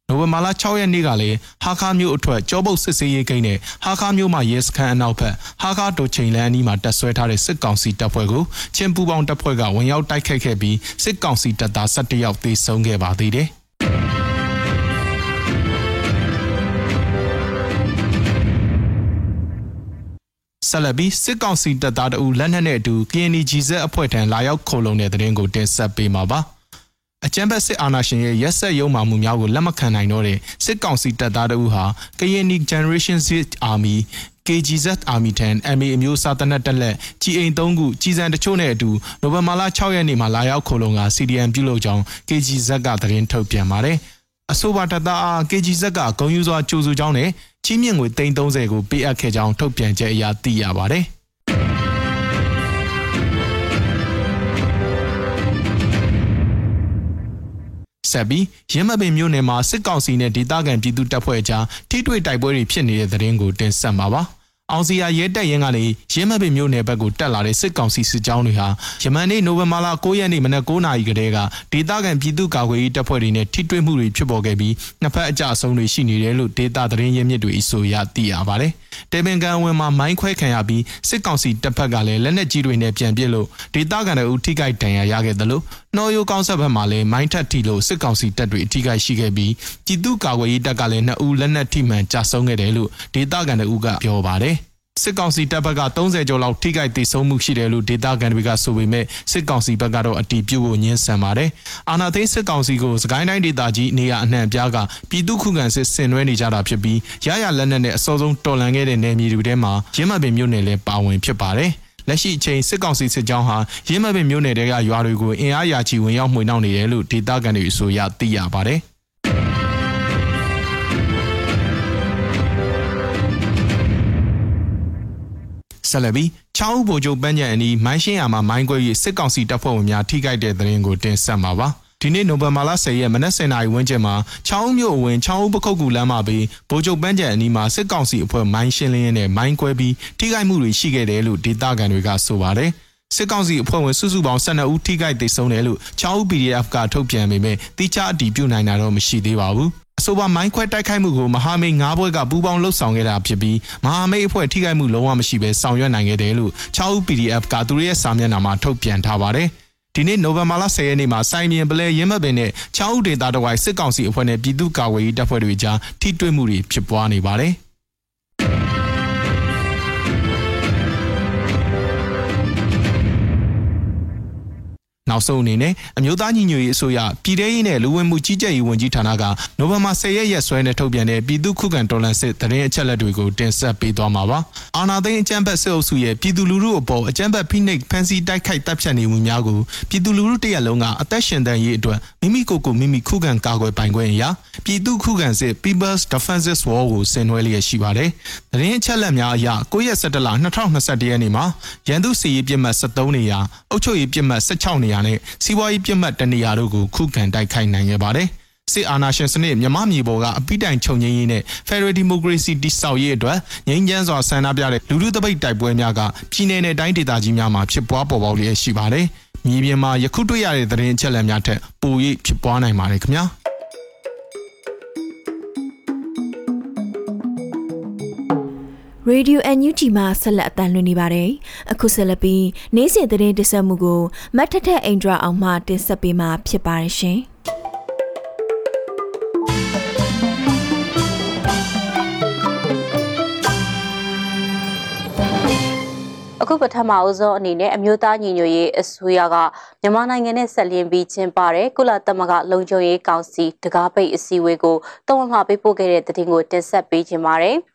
နိုဝင်ဘာလ6ရက်နေ့ကလည်းဟာခါမျိုးအထွတ်ကြောပုတ်စစ်စေးရေးကိန်းနဲ့ဟာခါမျိုးမှာရဲစခန်းအနောက်ဘက်ဟာခါတိုချိန်လန်းအနီးမှာတပ်ဆွဲထားတဲ့စစ်ကောင်စီတပ်ဖွဲ့ကိုချင်းပူပေါင်းတပ်ဖွဲ့ကဝင်ရောက်တိုက်ခိုက်ခဲ့ပြီးစစ်ကောင်စီတပ်သား17ယောက်သေဆုံးခဲ့ပါသေးတယ် ဆက်လက်ပြီးစစ်ကောင်စီတပ်သားတို့လက်နက်နဲ့အတူ KNG ဇက်အဖွဲ့ထံလာရောက်ခုံလုံတဲ့တဲ့ရင်ကိုတင်ဆက်ပေးမှာပါအကြမ်းဖက်စစ်အာဏာရှင်ရဲ့ရက်ဆက်ရုံမှမှုများကိုလက်မခံနိုင်တော့တဲ့စစ်ကောင်စီတပ်သားတို့ဟာ KNG Generation Z Army KGZ Army 10 MA အမျိုးအစားတနက်တက်လက်ကြီးအိမ်3ခုကြီးစံတချို့နဲ့အတူနိုဝင်ဘာလ6ရက်နေ့မှာလာရောက်ခုံလုံက CDM ပြုလုပ်ကြောင်း KGZ ကသတင်းထုတ်ပြန်ပါတယ် အဆိုပါတပ်သားအား KGZ ကဂုံယူစွာကြိုးစုကြောင်းနဲ့ချီးမြှင့်ငွေ330ကိုပေးအပ်ခဲ့ကြောင်းထုတ်ပြန်ချက်အရသိရပါတယ်။ဆက်ပြီးရင်းမပင်မြို့နယ်မှာစစ်ကောင်စီနဲ့ဒေသခံပြည်သူတပ်ဖွဲ့အကြားထိတွေ့တိုက်ပွဲတွေဖြစ်နေတဲ့သတင်းကိုတင်ဆက်ပါပါ။ အောင်စီယာရဲတပ်ရင်းကနေရင်းမပင်မြို့နယ်ဘက်ကိုတက်လာတဲ့စစ်ကောင်စီစစ်ကြောင်းတွေဟာယမန်နေ့နိုဝင်ဘာလ9ရက်နေ့မနက်9:00နာရီကတည်းကဒေသခံပြည်သူ့ကာကွယ်ရေးတပ်ဖွဲ့တွေနဲ့ထိတွေ့မှုတွေဖြစ်ပေါ်ခဲ့ပြီးနှစ်ဖက်အကြအဆုံးတွေရှိနေတယ်လို့ဒေသသတင်းရင်းမြစ်တွေအဆိုအရသိရပါတယ်။တေပင်ကန်ဝင်မှာမိုင်းခွဲခံရပြီးစစ်ကောင်စီတပ်ဖက်ကလည်းလက်နက်ကြီးတွေနဲ့ပြန်ပစ်လို့ဒေသခံတွေဦးထိခိုက်ဒဏ်ရာရခဲ့တယ်လို့နှော်ရိုးကောင်းဆက်ဘက်မှာလည်းမိုင်းထက်ထိလို့စစ်ကောင်စီတပ်တွေအထိခိုက်ရှိခဲ့ပြီးပြည်သူ့ကာကွယ်ရေးတပ်ကလည်းနှစ်ဦးလက်နက်ထိမှန်ကြာဆုံးခဲ့တယ်လို့ဒေသခံတွေဦးကပြောပါတယ်။ စစ်ကောင်စီတပ်ဘက်က30ကျော်လောက်ထိခိုက်ဒေဆုံးမှုရှိတယ်လို့ဒေတာကန်တွေကဆိုပေမဲ့စစ်ကောင်စီဘက်ကတော့အတီးပြုတ်ဖို့ညှင်းဆန်ပါတယ်။အာနာသိန်းစစ်ကောင်စီကိုစကိုင်းတိုင်းဒေသကြီးနေရာအနှံ့ပြားကပြည်သူခုခံစစ်ဆင်နွှဲနေကြတာဖြစ်ပြီးရရလက်နက်နဲ့အစောဆုံးတော်လှန်ခဲ့တဲ့နယ်မြေတွေထဲမှာရင်းမပင်မြို့နယ်လည်းပါဝင်ဖြစ်ပါတယ်။လက်ရှိအချိန်စစ်ကောင်စီစစ်ကြောင်းဟာရင်းမပင်မြို့နယ်တဲကရွာတွေကိုအင်အားရာချီဝင်ရောက်မှွေနှောက်နေတယ်လို့ဒေတာကန်တွေအဆိုအရသိရပါတယ်။ ဆက်လက်ပြီးချောင်းဦးဗိုလ်ချုပ်ပန်းချံအနီးမိုင်းရှင်းယာမှာမိုင်းကွဲ၍စစ်ကောင်စီတပ်ဖွဲ့ဝင်များထိခိုက်တဲ့တဲ့ရင်ကိုတင်ဆက်မှာပါဒီနေ့နိုဝင်ဘာလ10ရက်မနက်7:00နာရီဝန်းကျင်မှာချောင်းဦးမြို့အဝင်ချောင်းဦးပခုတ်ကူလမ်းမှာပြီးဗိုလ်ချုပ်ပန်းချံအနီးမှာစစ်ကောင်စီအဖွဲ့မိုင်းရှင်းလင်းရင်းနဲ့မိုင်းကွဲပြီးထိခိုက်မှုတွေရှိခဲ့တယ်လို့ဒေသခံတွေကဆိုပါတယ်စစ်ကောင်စီအဖွဲ့ဝင်စုစုပေါင်း12ဦးထိခိုက်ဒေဆုံးတယ်လို့ချောင်းဦး PDF ကထုတ်ပြန်ပေမဲ့တိကျအတည်ပြုနိုင်တာတော့မရှိသေးပါဘူး အဆိုပါမိုင်းခွဲတိုက်ခိုက်မှုကိုမဟာမိတ်၅ဘွဲကပူးပေါင်းလှုပ်ဆောင်ခဲ့တာဖြစ်ပြီးမဟာမိတ်အဖွဲ့ထိခိုက်မှုလုံးဝမရှိဘဲဆောင်ရွက်နိုင်ခဲ့တယ်လို့6ဦး PDF ကသူတို့ရဲ့စာမျက်နှာမှာထုတ်ပြန်ထားပါတယ်။ဒီနေ့နိုဝင်ဘာလ10ရက်နေ့မှာစိုင်းမြင်ပလဲရင်းမပင်နဲ့6ဦးဒေသတဝိုင်စစ်ကောင်စီအဖွဲ့နဲ့ပြည်သူ့ကာကွယ်ရေးတပ်ဖွဲ့တွေကြားထိတွေ့မှုတွေဖြစ်ပွားနေပါတယ်။ နောက်ဆုံးအနေနဲ့အမျိုးသားညီညွတ်ရေးအစိုးရပြည်ထရေးနဲ့လူဝင်မှုကြီးကြပ်ရေးဝန်ကြီးဌာနကနိုဝင်ဘာ10ရက်ရက်စွဲနဲ့ထုတ်ပြန်တဲ့ပြည်သူ့ခုခံတော်လှန်စစ်သတင်းအချက်အလက်တွေကိုတင်ဆက်ပေးသွားမှာပါ။အာဏာသိမ်းအကြမ်းဖက်စစ်အုပ်စုရဲ့ပြည်သူလူထုအပေါ်အကြမ်းဖက်ဖိနှိပ်ဖမ်းဆီးတိုက်ခိုက်တပ်ဖြတ်နေမှုများကိုပြည်သူလူထုတရက်လုံးကအသက်ရှင်တန်ရေးအတွက်မိမိကိုယ်ကိုမိမိခုခံကာကွယ်ပိုင်ခွင့်အရာပြည်သူ့ခုခံစစ် People's Defenses War ကိုဆင်နွှဲလျက်ရှိပါတယ်။သတင်းအချက်အလက်များအရ9ရက်17လ2021ရက်နေ့မှာရန်သူစစ်ရေးပြစ်မှတ်73နေရာအုပ်ချုပ်ရေးပြစ်မှတ်16နေရာနဲ့စီးပွားရေးပြစ်မှတ်တနေရာတို့ကိုခုခံတိုက်ခိုက်နိုင်ခဲ့ပါတယ်။စစ်အာဏာရှင်စနစ်မြမမြေပေါ်ကအပိတိုင်ချုပ်ငြိမ်းရေးနဲ့ Federal Democracy တိဆောက်ရေးအတွက်ငြိမ်းချမ်းစွာဆန္ဒပြတဲ့လူထုတပိတ်တိုက်ပွဲများကပြည်내နဲ့တိုင်းဒေသကြီးများမှာဖြစ်ပွားပေါ်ပေါက်လျက်ရှိပါတယ်။မြေပြင်မှာယခုတွေ့ရတဲ့သတင်းအချက်အလက်များထက်ပို၍ဖြစ်ပွားနိုင်ပါတယ်ခင်ဗျာ။ Radio NUG မှာဆက်လက်အသံလွှင့်နေပါတယ်။အခုဆက်လက်ပြီးနေ့စဉ်သတင်းတင်ဆက်မှုကိုမတ်ထထအိန္ဒြာအောင်မှတင်ဆက်ပေးမှာဖြစ်ပါတယ်ရှင်။အခုပထမအဆုံးအနေနဲ့အမျိုးသားညီညွတ်ရေးအစိုးရကမြန်မာနိုင်ငံနဲ့ဆက်လျင်းပြီးကျင်းပတဲ့ကုလသမဂ္ဂလုံခြုံရေးကောင်စီတကားပိတ်အစည်းအဝေးကိုတုံ့လှပေးပို့ခဲ့တဲ့တဲ့တင်ကိုတင်ဆက်ပေးခြင်းပါတယ်။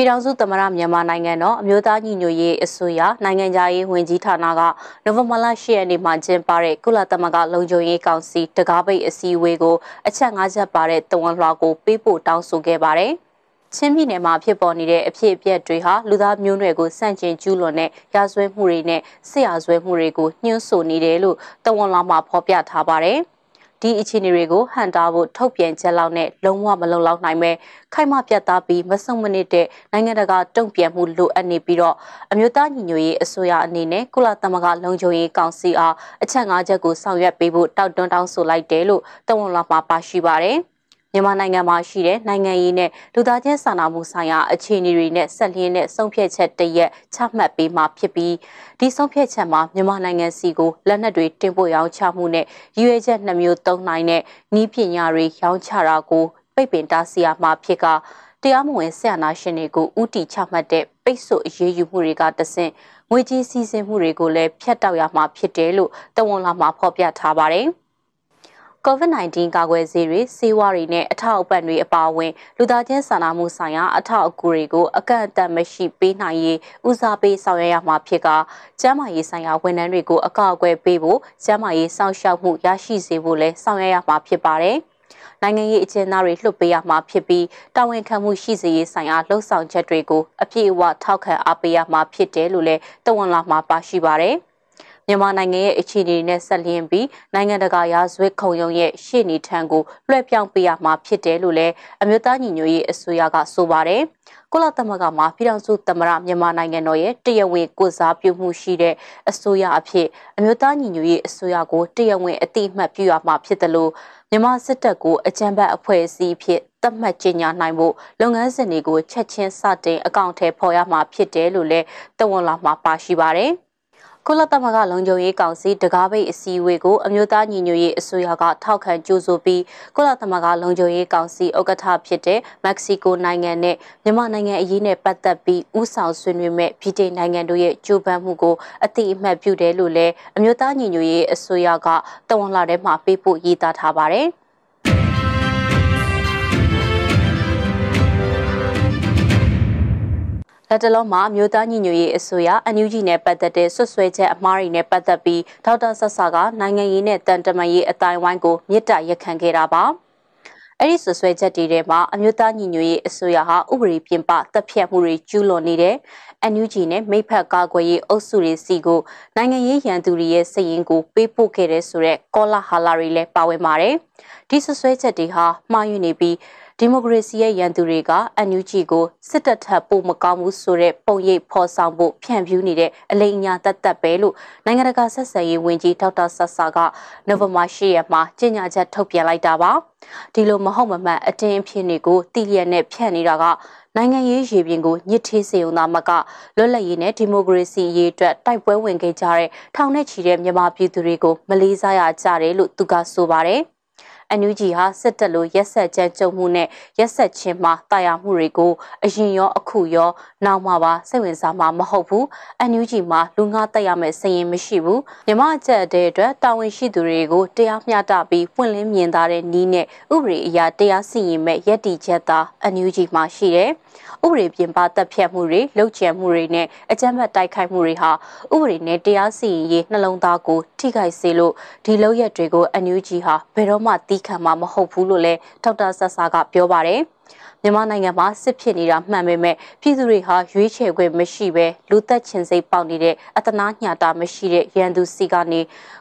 ပြည်ထောင်စုသမ္မတမြန်မာနိုင်ငံတော်အမျိုးသားညီညွတ်ရေးအစိုးရနိုင်ငံသားရေးဝန်ကြီးဌာနကနိုဝင်ဘာလ10ရက်နေ့မှာကျင်းပတဲ့ကုလသမဂ္ဂလုံခြုံရေးကောင်စီတကားပိတ်အစည်းအဝေးကိုအချက်၅ချက်ပါတဲ့တဝန်လွှာကိုပေးပို့တောင်းဆိုခဲ့ပါတယ်။ချင်းပြည်နယ်မှာဖြစ်ပေါ်နေတဲ့အဖြစ်အပျက်တွေဟာလူသားမျိုးနွယ်ကိုစန့်ကျင်ကျူးလွန်တဲ့ရာဇဝဲမှုတွေနဲ့ဆရာဇဝဲမှုတွေကိုညှို့ဆိုနေတယ်လို့တဝန်လာမှာဖော်ပြထားပါတယ်။ ဒီအခြေအနေတွေကိုဟန်တာဖို့ထုတ်ပြန်ချက်လောက်နဲ့လုံးဝမလုံလောက်နိုင်ပဲခိုင်မပြတ်သားပြီးမဆုံမနစ်တဲ့နိုင်ငံတကာတုံ့ပြန်မှုလိုအပ်နေပြီးတော့အမျိုးသားညီညွတ်ရေးအစိုးရအနေနဲ့ကုလသမဂ္ဂလုံခြုံရေးကောင်စီအားအချက်၅ချက်ကိုဆောင်ရွက်ပေးဖို့တောက်တွန်းတောင်းဆိုလိုက်တယ်လို့တဝန်လာမှာပါရှိပါတယ်။ မြန်မာနိုင်ငံမှာရှိတဲ့နိုင်ငံရေးနဲ့လူသားချင်းစာနာမှုဆိုင်ရာအခြေအနေတွေနဲ့ဆက်လျင်းတဲ့ဆုံးဖြတ်ချက်တရက်ချမှတ်ပေးမှာဖြစ်ပြီးဒီဆုံးဖြတ်ချက်မှာမြန်မာနိုင်ငံစီကိုလက်နက်တွေတင်ပို့ရောင်းချမှုနဲ့ရည်ရွယ်ချက်နှမျိုးသုံးနိုင်တဲ့ဤပညာတွေရောင်းချတာကိုပိတ်ပင်တားဆီးရမှာဖြစ်ကတရားမဝင်ဆရာနာရှင်တွေကိုဥတီချမှတ်တဲ့ပိတ်ဆို့အရေးယူမှုတွေကတဆင့်ငွေကြေးစီးဆင်းမှုတွေကိုလည်းဖျက်တောက်ရမှာဖြစ်တယ်လို့တဝန်လာမှာဖော်ပြထားပါတယ်။ COVID-19 ကာကွယ်ဆေးတွေဆေးဝါးတွေနဲ့အထောက်အပံ့တွေအပါအဝင်လူသားချင်းစာနာမှုဆိုင်ရာအထောက်အကူတွေကိုအကန့်အသတ်မရှိပေးနိုင်ရေးဦးစားပေးဆောင်ရွက်ရမှာဖြစ်ကကျန်းမာရေးဆိုင်ရာဝန်ထမ်းတွေကိုအကောက်အကွယ်ပေးဖို့ကျန်းမာရေးစောင့်ရှောက်မှုရရှိစေဖို့လည်းဆောင်ရွက်ရမှာဖြစ်ပါတယ်။နိုင်ငံရေးအကျဉ်းသားတွေလွှတ်ပေးရမှာဖြစ်ပြီးတာဝန်ခံမှုရှိစေရေးဆိုင်ရာလှုံ့ဆော်ချက်တွေကိုအပြည့်အဝထောက်ခံအားပေးရမှာဖြစ်တယ်လို့လည်းတဝန်လာမှာပါရှိပါတယ်။ မြန်မာနိုင်ငံရဲ့အခြေအနေနဲ့ဆက်လျင်းပြီးနိုင်ငံတကာရာဇဝတ်ခုံရုံးရဲ့ရှေ့နေထံကိုလွှဲပြောင်းပေးရမှာဖြစ်တယ်လို့လည်းအမျိုးသားညီညွတ်ရေးအစိုးရကဆိုပါတယ်။ကုလသမဂ္ဂမှာပြည်ထောင်စုသမ္မတမြန်မာနိုင်ငံတော်ရဲ့တရားဝင်ကိုစားပြုမှုရှိတဲ့အစိုးရအဖြစ်အမျိုးသားညီညွတ်ရေးအစိုးရကိုတရားဝင်အတိအမှတ်ပြုရမှာဖြစ်တယ်လို့မြန်မာစစ်တပ်ကိုအကြံဖတ်အဖွဲ့အစည်းဖြစ်သတ်မှတ်ကြေညာနိုင်ဖို့လုပ်ငန်းစဉ်တွေကိုချက်ချင်းစတင်အကောင့်ထဲပေါ်ရမှာဖြစ်တယ်လို့လည်းတဝန်လာမှာပါရှိပါတယ်။ ကုလသမဂ္ဂလုံခြုံရေးကောင်စီတကားပိတ်အစည်းအဝေးကိုအမျိုးသားညီညွတ်ရေးအစိုးရကထောက်ခံကြိုဆိုပြီးကုလသမဂ္ဂလုံခြုံရေးကောင်စီဥက္ကဋ္ဌဖြစ်တဲ့မက္ကဆီကိုနိုင်ငံနဲ့မြန်မာနိုင်ငံအရေးနဲ့ပတ်သက်ပြီးဥဆောင်ဆွေးနွေးမဲ့ဗြိတိန်နိုင်ငံတို့ရဲ့ကြိုးပမ်းမှုကိုအတိအမှတ်ပြုတယ်လို့လည်းအမျိုးသားညီညွတ်ရေးအစိုးရကတဝန်လာထဲမှာပေးပို့ရေးသားထားပါတယ်။ လက်တလုံးမှာမြို့သားညီညွတ်ရေးအစိုးရအန်ယူဂျီနဲ့ပတ်သက်တဲ့ဆွဆွဲချက်အမှားတွေနဲ့ပတ်သက်ပြီးဒေါက်တာဆဆာကနိုင်ငံရေးနဲ့တန်တမာရေးအတိုင်းဝိုင်းကိုမြစ်တာရက်ခံခဲ့တာပါအဲ့ဒီဆွဆွဲချက်တွေထဲမှာအမျိုးသားညီညွတ်ရေးအစိုးရဟာဥပဒေပြင်ပတပ်ဖြတ်မှုတွေကျူးလွန်နေတယ်။ NUG နဲ့မိဖက်ကာကွယ်ရေးအုပ်စုတွေစီကိုနိုင်ငံရေးရန်သူတွေရဲ့စည်ရင်ကိုပေးပို့ခဲ့တဲ့ဆိုတဲ့ကောလာဟာလာတွေလည်းပါဝင်ပါတယ်။ဒီဆွဆွဲချက်တွေဟာမှားယွင်းနေပြီး ဒီမိုကရေစီရဲ့ရန်သူတွေက NUG ကိုစစ်တပ်ထပ်ပို့မကောင်းဘူးဆိုတဲ့ပုံရိပ်ဖော်ဆောင်ဖို့ဖြန့်ဖြူးနေတဲ့အလိမ်အညာတတ်တတ်ပဲလို့နိုင်ငံတကာဆက်ဆံရေးဝန်ကြီးဒေါက်တာဆတ်ဆာကနိုဝင်ဘာ10ရက်မှာကြေညာချက်ထုတ်ပြန်လိုက်တာပါဒီလိုမဟုတ်မမှန်အတင်းအဖြစ်တွေကိုတိလျက်နဲ့ဖြန့်နေတာကနိုင်ငံရေးရေပြင်ကိုညစ်ထေးစေုံသားမကလွတ်လပ်ရေးနဲ့ဒီမိုကရေစီရေးအတွက်တိုက်ပွဲဝင်ခဲ့ကြတဲ့ထောင်နဲ့ချီတဲ့မြန်မာပြည်သူတွေကိုမလေးစားရကြတယ်လို့သူကဆိုပါတယ် NUG ဟာစစ်တပ်လိုရက်ဆက်ကြမ်းကြုတ်မှုနဲ့ရက်ဆက်ခြင်းမှာတာယာမှုတွေကိုအရင်ရောအခုရောနောက်မှပါစိတ်ဝင်စားမှာမဟုတ်ဘူး NUG မှာလူငါတက်ရမယ့်စည်ရင်မရှိဘူးမြမအချက်တဲ့အတွက်တာဝန်ရှိသူတွေကိုတရားမျှတပြီးပွင့်လင်းမြင်သာတဲ့နည်းနဲ့ဥပဒေအရာတရားစီရင်မဲ့ရည်တည်ချက်သာ NUG မှာရှိတယ် ဥပဒေပြင်ပတပ်ဖြတ်မှုတွေလှုပ်ချံမှုတွေနဲ့အကြမ်းဖက်တိုက်ခိုက်မှုတွေဟာဥပဒေနဲ့တရားစီရင်ရေးနှလုံးသားကိုထိခိုက်စေလို့ဒီလောက်ရက်တွေကို NUG ဟာဘယ်တော့မှတီးခံမှာမဟုတ်ဘူးလို့လည်းဒေါက်တာဆဆာကပြောပါတယ်မြန်မာနိုင်ငံမှာစစ်ဖြစ်နေတာမှန်ပေမဲ့ပြည်သူတွေဟာရွေးချယ်ခွင့်မရှိဘဲလူသက်ချင်းစိတ်ပေါက်နေတဲ့အတနာညှတာမရှိတဲ့ရန်သူစီကနေ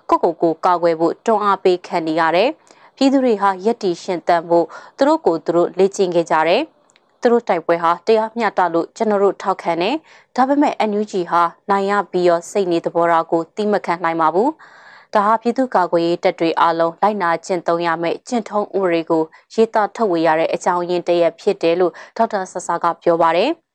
ကိုကိုကိုကာကွယ်ဖို့တွန်းအားပေးခံနေရတယ်။ပြည်သူတွေဟာယက်တီရှင်တန်ဖို့သူတို့ကိုသူတို့လေ့ကျင့်ခဲ့ကြတယ်။ သူတို့တိုက်ပွဲဟာတရားမျှတလို့ကျွန်တော်တို့ထောက်ခံတယ်။ဒါပေမဲ့ NUG ဟာနိုင်ရပြီးရောစိတ်နေသဘောထားကိုတိမခံနိုင်ပါဘူး။ဒါဟာပြည်သူ့ကာကွယ်ရေးတပ်တွေအားလုံးလိုက်နာကျင့်သုံးရမယ့်ကျင့်ထုံးဥပဒေကိုရေးသားထုတ်ဝေရတဲ့အကြောင်းရင်းတရက်ဖြစ်တယ်လို့ဒေါက်တာဆဆာကပြောပါတယ်။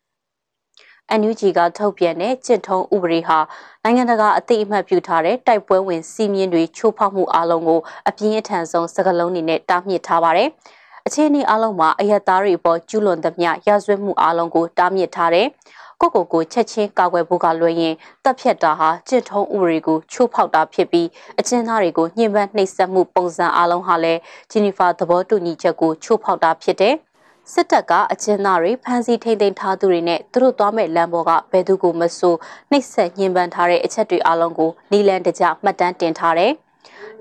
NUG ကထုတ်ပြန်တဲ့ကျင့်ထုံးဥပဒေဟာနိုင်ငံတကာအသိအမှတ်ပြုထားတဲ့တိုက်ပွဲဝင်စီးမြင်တွေချိုးဖောက်မှုအလုံးကိုအပြင်းအထန်ဆုံးစကလုံးတွေနဲ့တားမြစ်ထားပါတယ်။ အခြေအနေအလုံးမှာအယက်သားတွေပေါ်ကျူးလွန်သမျှရာဇဝတ်မှုအလုံးကိုတားမြစ်ထားတယ်။ကိုကိုကိုချက်ချင်းကာကွယ်ဖို့ကလွှဲရင်တပ်ဖြတ်တာဟာကြစ်ထုံးဥပဒေကိုချိုးဖောက်တာဖြစ်ပြီးအကျဉ်းသားတွေကိုညှဉ်းပန်းနှိပ်စက်မှုပုံစံအလုံးဟာလည်းဂျီနီဖာသဘောတူညီချက်ကိုချိုးဖောက်တာဖြစ်တယ်။စစ်တပ်ကအကျဉ်းသားတွေဖမ်းဆီးထိန်သိမ်းထားသူတွေနဲ့သူတို့သွားမဲ့လမ်းပေါ်ကဘယ်သူကိုမဆိုနှိပ်စက်ညှဉ်းပန်းထားတဲ့အချက်တွေအလုံးကိုနီလန်တကြမှတ်တမ်းတင်ထားတယ်။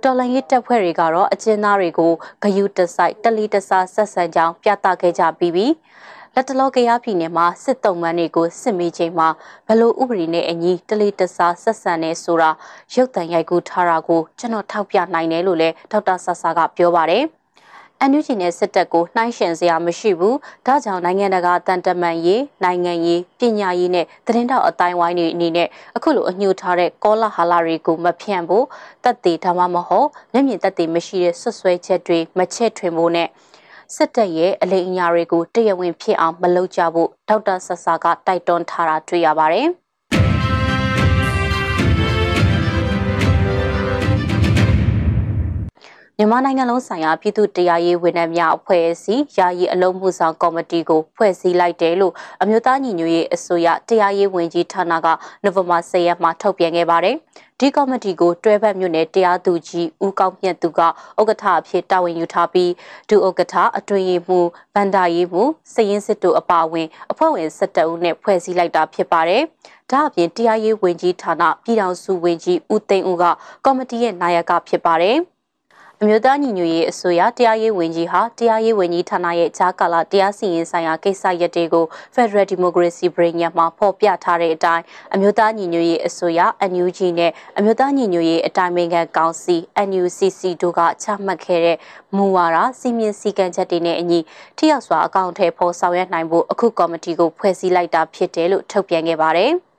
တော်လန်ရေးတပ်ဖွဲ့တွေကတော့အကျဉ်းသားတွေကိုဂယုတစိုက်တလီတစားဆက်ဆံကြောင်းပြသခဲ့ကြပြီးပြီ။လက်တလောကရပြည်နယ်မှာစစ်တုံးမန်းတွေကိုစစ်မေးချိန်မှာဘလို့ဥပဒေနဲ့အညီတလီတစားဆက်ဆံနေဆိုတာရုပ်တံရိုက်ကူးထားတာကိုကျွန်တော်ထောက်ပြနိုင်တယ်လို့လည်းဒေါက်တာဆဆာကပြောပါတယ် အန်ယူဂျီနဲ့စစ်တပ်ကိုနှိုင်းယှဉ်စရာမရှိဘူး။ဒါကြောင့်နိုင်ငံတကာတန်တမန်ရေးနိုင်ငံရေးပညာရေးနဲ့သတင်းတောက်အတိုင်းဝိုင်းတွေအနေနဲ့အခုလိုအညှို့ထားတဲ့ကောလာဟာလာတွေကိုမဖြန့်ဖို့တက်သေးဒါမှမဟုတ်မျက်မြင်တက်သေးမရှိတဲ့ဆွဆွဲချက်တွေမချဲ့ထွင်ဖို့နဲ့စစ်တပ်ရဲ့အလိမ်အညာတွေကိုတရားဝင်ဖြစ်အောင်မလုပ်ကြဖို့ဒေါက်တာဆဆာကတိုက်တွန်းထားတာတွေ့ရပါတယ်။ မြန်မာနိုင်ငံလုံးဆိုင်ရာပြည်သူ့တရားရေးဝန်ထမ်းများအဖွဲ့အစည်းယာယီအလုံးမှုဆောင်ကော်မတီကိုဖွဲ့စည်းလိုက်တယ်လို့အမျိုးသားညီညွတ်ရေးအစိုးရတရားရေးဝန်ကြီးဌာနကနိုဝင်ဘာ10ရက်မှာထုတ်ပြန်ခဲ့ပါတယ်။ဒီကော်မတီကိုတွဲဖက်မြို့နယ်တရားသူကြီးဦးကောင်းမြတ်သူကဥက္ကဋ္ဌအဖြစ်တာဝန်ယူထားပြီးဒုဥက္ကဋ္ဌအတွင်းရေးမှူးဗန္ဒာရေးမှူးစည်ရင်းစစ်တို့အပါအဝင်အဖွဲ့ဝင်17ဦးနဲ့ဖွဲ့စည်းလိုက်တာဖြစ်ပါတယ်။ဒါအပြင်တရားရေးဝန်ကြီးဌာနပြည်ထောင်စုဝန်ကြီးဦးသိန်းဦးကကော်မတီရဲ့နာယကဖြစ်ပါတယ်။ အမျိုးသားညီညွတ်ရေးအစိုးရတရားရေးဝန်ကြီးဟာတရားရေးဝန်ကြီးဌာနရဲ့ဂျာကာလာတရားစီရင်ဆိုင်ရာကိစ္စရပ်တွေကို Federal Democracy Brain မှာဖော်ပြထားတဲ့အတိုင်းအမျိုးသားညီညွတ်ရေးအစိုးရ NUG နဲ့အမျိုးသားညီညွတ်ရေးအတိုင်းအမြံကောင်စီ NUCC တို့ကချမှတ်ခဲ့တဲ့မူဝါဒစီမင်းစည်းကမ်းချက်တွေနဲ့အညီထိရောက်စွာအကောင့်ထဲပေါ်ဆောင်ရွက်နိုင်ဖို့အခုကော်မတီကိုဖွဲ့စည်းလိုက်တာဖြစ်တယ်လို့ထုတ်ပြန်ခဲ့ပါတယ်။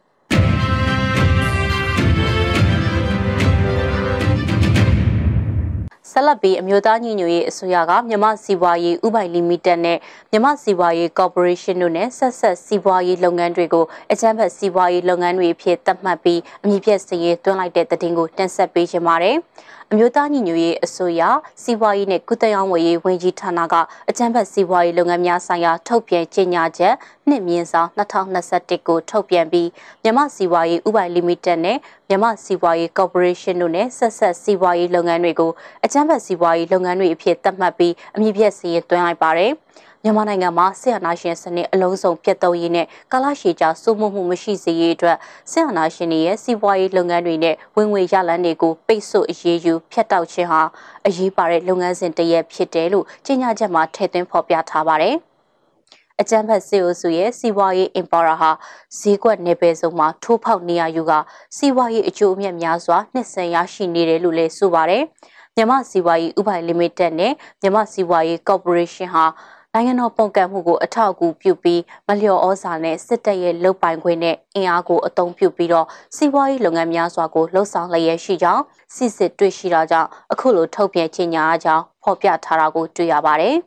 ဆက်လက်ပြီးအမျိုးသားညီညွတ်ရေးအစိုးရကမြမစီးပွားရေးဥပိုင်လီမိတက်နဲ့မြမစီးပွားရေးကော်ပိုရေးရှင်းတို့နဲ့ဆက်ဆက်စီးပွားရေးလုပ်ငန်းတွေကိုအကြမ်းဖက်စီးပွားရေးလုပ်ငန်းတွေအဖြစ်သတ်မှတ်ပြီးအမည်ပြစည်ရေးတွန်းလိုက်တဲ့တဲ့တင်ကိုတင်ဆက်ပေးချင်ပါတယ်။ အမျိုးသားညီညွတ်ရေးအစိုးရစီးပွားရေးနဲ့ကုသရေးဝန်ကြီးဝန်ကြီးဌာနကအကြံဖတ်စီးပွားရေးလုပ်ငန်းများဆိုင်ရာထုတ်ပြန်ကြေညာချက်နှစ်မြင့်ဆောင်2021ကိုထုတ်ပြန်ပြီးမြန်မာစီးပွားရေးဥပိုင်လီမိတက်နဲ့မြန်မာစီးပွားရေးကော်ပိုရေးရှင်းတို့နဲ့ဆက်ဆက်စီးပွားရေးလုပ်ငန်းတွေကိုအကြံဖတ်စီးပွားရေးလုပ်ငန်းတွေအဖြစ်သတ်မှတ်ပြီးအမည်ပြစီရင်သွင်းလိုက်ပါတယ်။ မြန်မာနိုင်ငံမှာဆရာနာရှင်စနစ်အလုံးစုံပြတ်သုံးရေးနဲ့ကာလရှည်ကြာစိုးမိုးမှုမရှိစေရေးအတွက်ဆရာနာရှင်တွေရဲ့စီးပွားရေးလုပ်ငန်းတွေနဲ့ဝင်ငွေရလန်းတွေကိုပိတ်ဆို့အရေးယူဖျက်တောက်ခြင်းဟာအရေးပါတဲ့လုပ်ငန်းစဉ်တစ်ရပ်ဖြစ်တယ်လို့ကြေညာချက်မှာထည့်သွင်းဖော်ပြထားပါတယ်။အကြမ်းဖက်စေအိုစုရဲ့စီးပွားရေးအင်ပါရာဟာဈေးကွက်နယ်ပယ်စုံမှာထိုးဖောက်နေရယူကစီးပွားရေးအကျိုးအမြတ်များစွာနှစ်ဆန်ရရှိနေတယ်လို့လည်းဆိုပါတယ်။မြမစီးပွားရေးဥပိုင်လီမိတက်နဲ့မြမစီးပွားရေးကော်ပိုရေးရှင်းဟာ နိုင်ငံတော်ပုံကန့်မှုကိုအထောက်အကူပြုပြီးမလျော်ဩဇာနဲ့စစ်တပ်ရဲ့လုပ်ပိုင်ခွင့်နဲ့အင်အားကိုအသုံးပြုပြီးတော့စီးပွားရေးလုပ်ငန်းများစွာကိုလှုပ်ဆောင်လျက်ရှိကြောင်းစစ်စစ်တွေ့ရှိတာကြောင့်အခုလိုထုတ်ပြန်ကြေညာအကြောင်းဖော်ပြထားတာကိုတွေ့ရပါတယ်။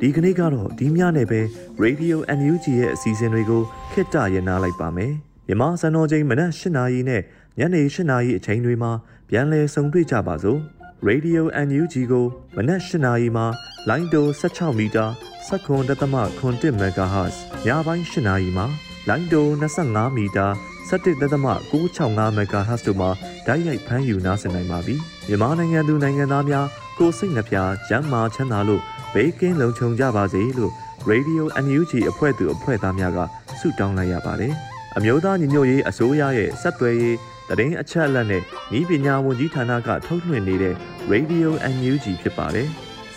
ဒီကနေ့ကတော့ဒီညနေပဲ Radio NUG ရဲ့အစီအစဉ်တွေကိုခਿੱတရနာလိုက်ပါမယ်။မြန်မာစံတော်ချိန်မနက်၈နာရီနဲ့ညနေ၈နာရီအချိန်တွေမှာပြန်လည်ဆုံတွေ့ကြပါစို့။ Radio NUG ကိုမနက်၈နာရီမှ လိုင်းတို16မီတာ7.7 MHz ညပိုင်း၈နာရီမှလိုင်းတို25မီတာ17.665 MHz တို့မှာဓာတ်ရိုက်ဖမ်းယူနားဆင်နိုင်ပါပြီမြန်မာနိုင်ငံသူနိုင်ငံသားများကိုစိတ်နှပြရမ်းမာချမ်းသာလို့ဘေးကင်းလုံခြုံကြပါစေလို့ Radio NUG အဖွဲ့သူအဖွဲ့သားများကဆုတောင်းလိုက်ရပါတယ်အမျိုးသားညီညွတ်ရေးအစိုးရရဲ့စက်သွယ်ရေးတရင်အချက်အလက်နဲ့ဤပညာဝန်ကြီးဌာနကထုတ်လွှင့်နေတဲ့ Radio NUG ဖြစ်ပါတယ်။